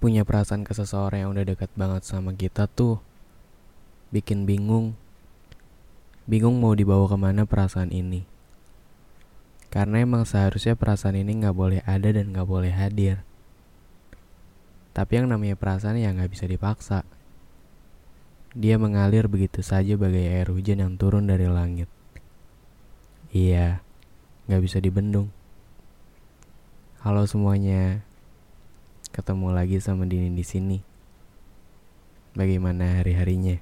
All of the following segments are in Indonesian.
Punya perasaan ke seseorang yang udah dekat banget sama kita tuh bikin bingung. Bingung mau dibawa ke mana perasaan ini. Karena emang seharusnya perasaan ini nggak boleh ada dan nggak boleh hadir. Tapi yang namanya perasaan ya nggak bisa dipaksa. Dia mengalir begitu saja bagai air hujan yang turun dari langit. Iya, nggak bisa dibendung. Halo semuanya, ketemu lagi sama Dini di sini. Bagaimana hari-harinya?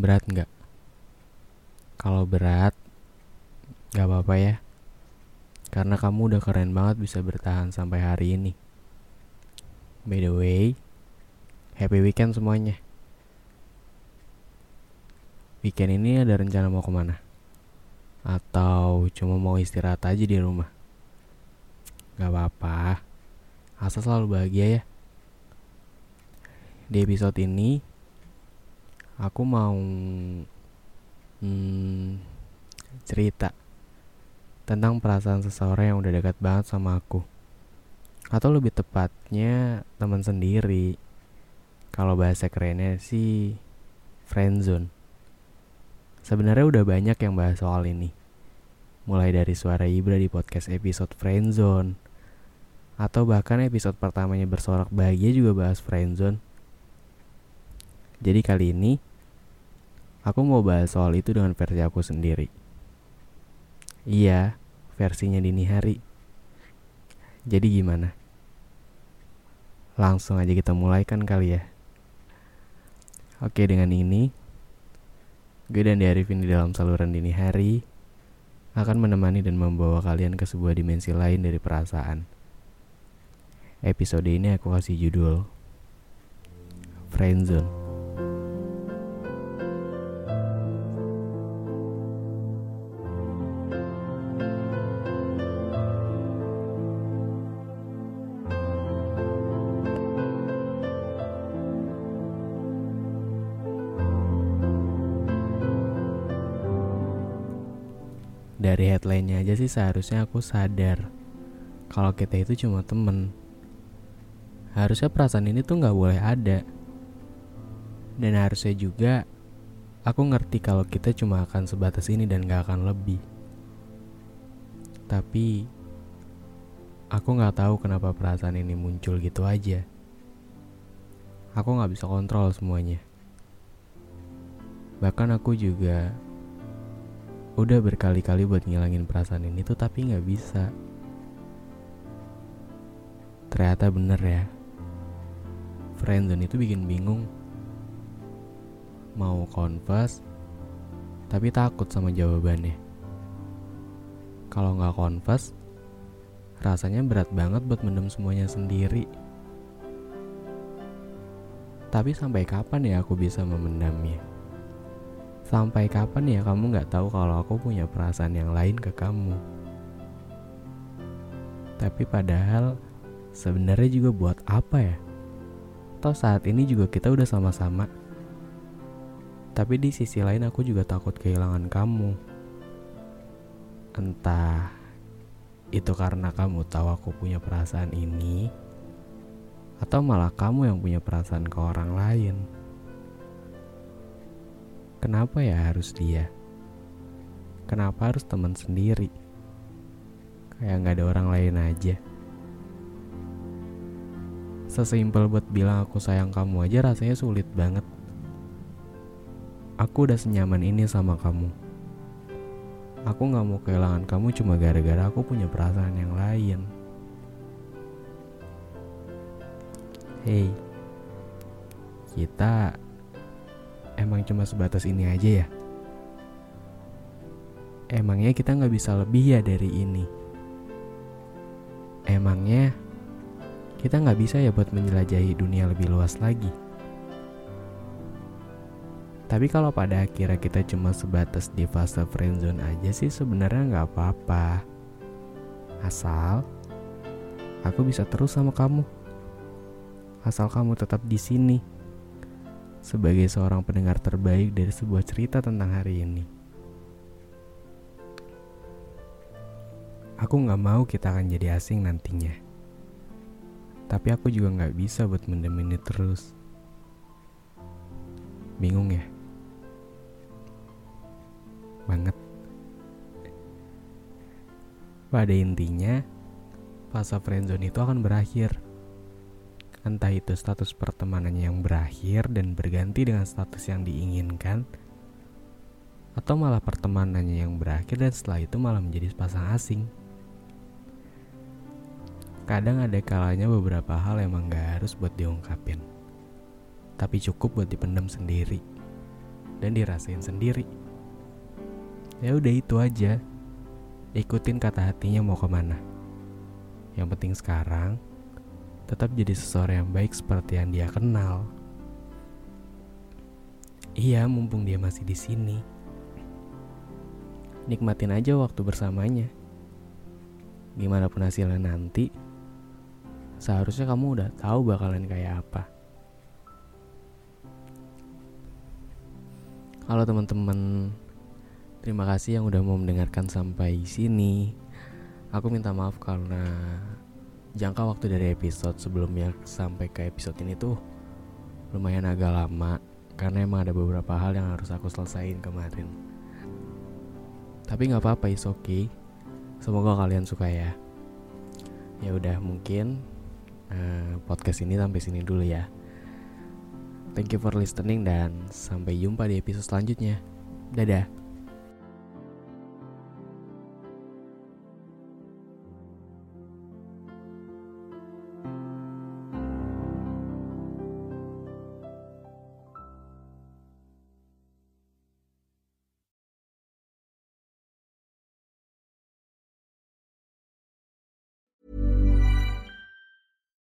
Berat nggak? Kalau berat, nggak apa-apa ya. Karena kamu udah keren banget bisa bertahan sampai hari ini. By the way, happy weekend semuanya. Weekend ini ada rencana mau ke mana? Atau cuma mau istirahat aja di rumah? Gak apa-apa, asal selalu bahagia ya. Di episode ini, aku mau hmm, cerita tentang perasaan seseorang yang udah dekat banget sama aku. Atau lebih tepatnya teman sendiri. Kalau bahasa kerennya sih friendzone. Sebenarnya udah banyak yang bahas soal ini. Mulai dari suara Ibra di podcast episode Friendzone. Atau bahkan episode pertamanya bersorak bahagia juga bahas Friendzone. Jadi kali ini, aku mau bahas soal itu dengan versi aku sendiri. Iya, versinya dini hari. Jadi gimana? Langsung aja kita mulai kan kali ya. Oke, dengan ini Gue dan Arifin di dalam saluran dini hari akan menemani dan membawa kalian ke sebuah dimensi lain dari perasaan. Episode ini aku kasih judul Friendzone. dari headline-nya aja sih seharusnya aku sadar kalau kita itu cuma temen. Harusnya perasaan ini tuh nggak boleh ada. Dan harusnya juga aku ngerti kalau kita cuma akan sebatas ini dan gak akan lebih. Tapi aku nggak tahu kenapa perasaan ini muncul gitu aja. Aku nggak bisa kontrol semuanya. Bahkan aku juga udah berkali-kali buat ngilangin perasaan ini tuh tapi nggak bisa ternyata bener ya friendzone itu bikin bingung mau confess tapi takut sama jawabannya kalau nggak confess rasanya berat banget buat mendem semuanya sendiri tapi sampai kapan ya aku bisa memendamnya Sampai kapan ya kamu gak tahu kalau aku punya perasaan yang lain ke kamu? Tapi padahal sebenarnya juga buat apa ya? Toh saat ini juga kita udah sama-sama. Tapi di sisi lain aku juga takut kehilangan kamu. Entah itu karena kamu tahu aku punya perasaan ini atau malah kamu yang punya perasaan ke orang lain. Kenapa ya harus dia? Kenapa harus teman sendiri? Kayak nggak ada orang lain aja. Sesimpel buat bilang aku sayang kamu aja rasanya sulit banget. Aku udah senyaman ini sama kamu. Aku gak mau kehilangan kamu cuma gara-gara aku punya perasaan yang lain. Hei, kita emang cuma sebatas ini aja ya? Emangnya kita nggak bisa lebih ya dari ini? Emangnya kita nggak bisa ya buat menjelajahi dunia lebih luas lagi? Tapi kalau pada akhirnya kita cuma sebatas di fase friendzone aja sih sebenarnya nggak apa-apa. Asal aku bisa terus sama kamu. Asal kamu tetap di sini sebagai seorang pendengar terbaik dari sebuah cerita tentang hari ini. Aku nggak mau kita akan jadi asing nantinya. Tapi aku juga nggak bisa buat mendem ini terus. Bingung ya? Banget. Pada intinya, fase friendzone itu akan berakhir. Entah itu status pertemanannya yang berakhir dan berganti dengan status yang diinginkan, atau malah pertemanannya yang berakhir dan setelah itu malah menjadi pasang asing. Kadang ada kalanya beberapa hal emang gak harus buat diungkapin, tapi cukup buat dipendam sendiri dan dirasain sendiri. Ya udah itu aja, ikutin kata hatinya mau ke mana. Yang penting sekarang, tetap jadi seseorang yang baik seperti yang dia kenal. Iya, mumpung dia masih di sini. Nikmatin aja waktu bersamanya. Gimana pun hasilnya nanti, seharusnya kamu udah tahu bakalan kayak apa. Halo teman-teman, terima kasih yang udah mau mendengarkan sampai sini. Aku minta maaf karena jangka waktu dari episode sebelumnya sampai ke episode ini tuh lumayan agak lama karena emang ada beberapa hal yang harus aku selesaiin kemarin. Tapi nggak apa-apa, is okay. Semoga kalian suka ya. Ya udah mungkin uh, podcast ini sampai sini dulu ya. Thank you for listening dan sampai jumpa di episode selanjutnya. Dadah.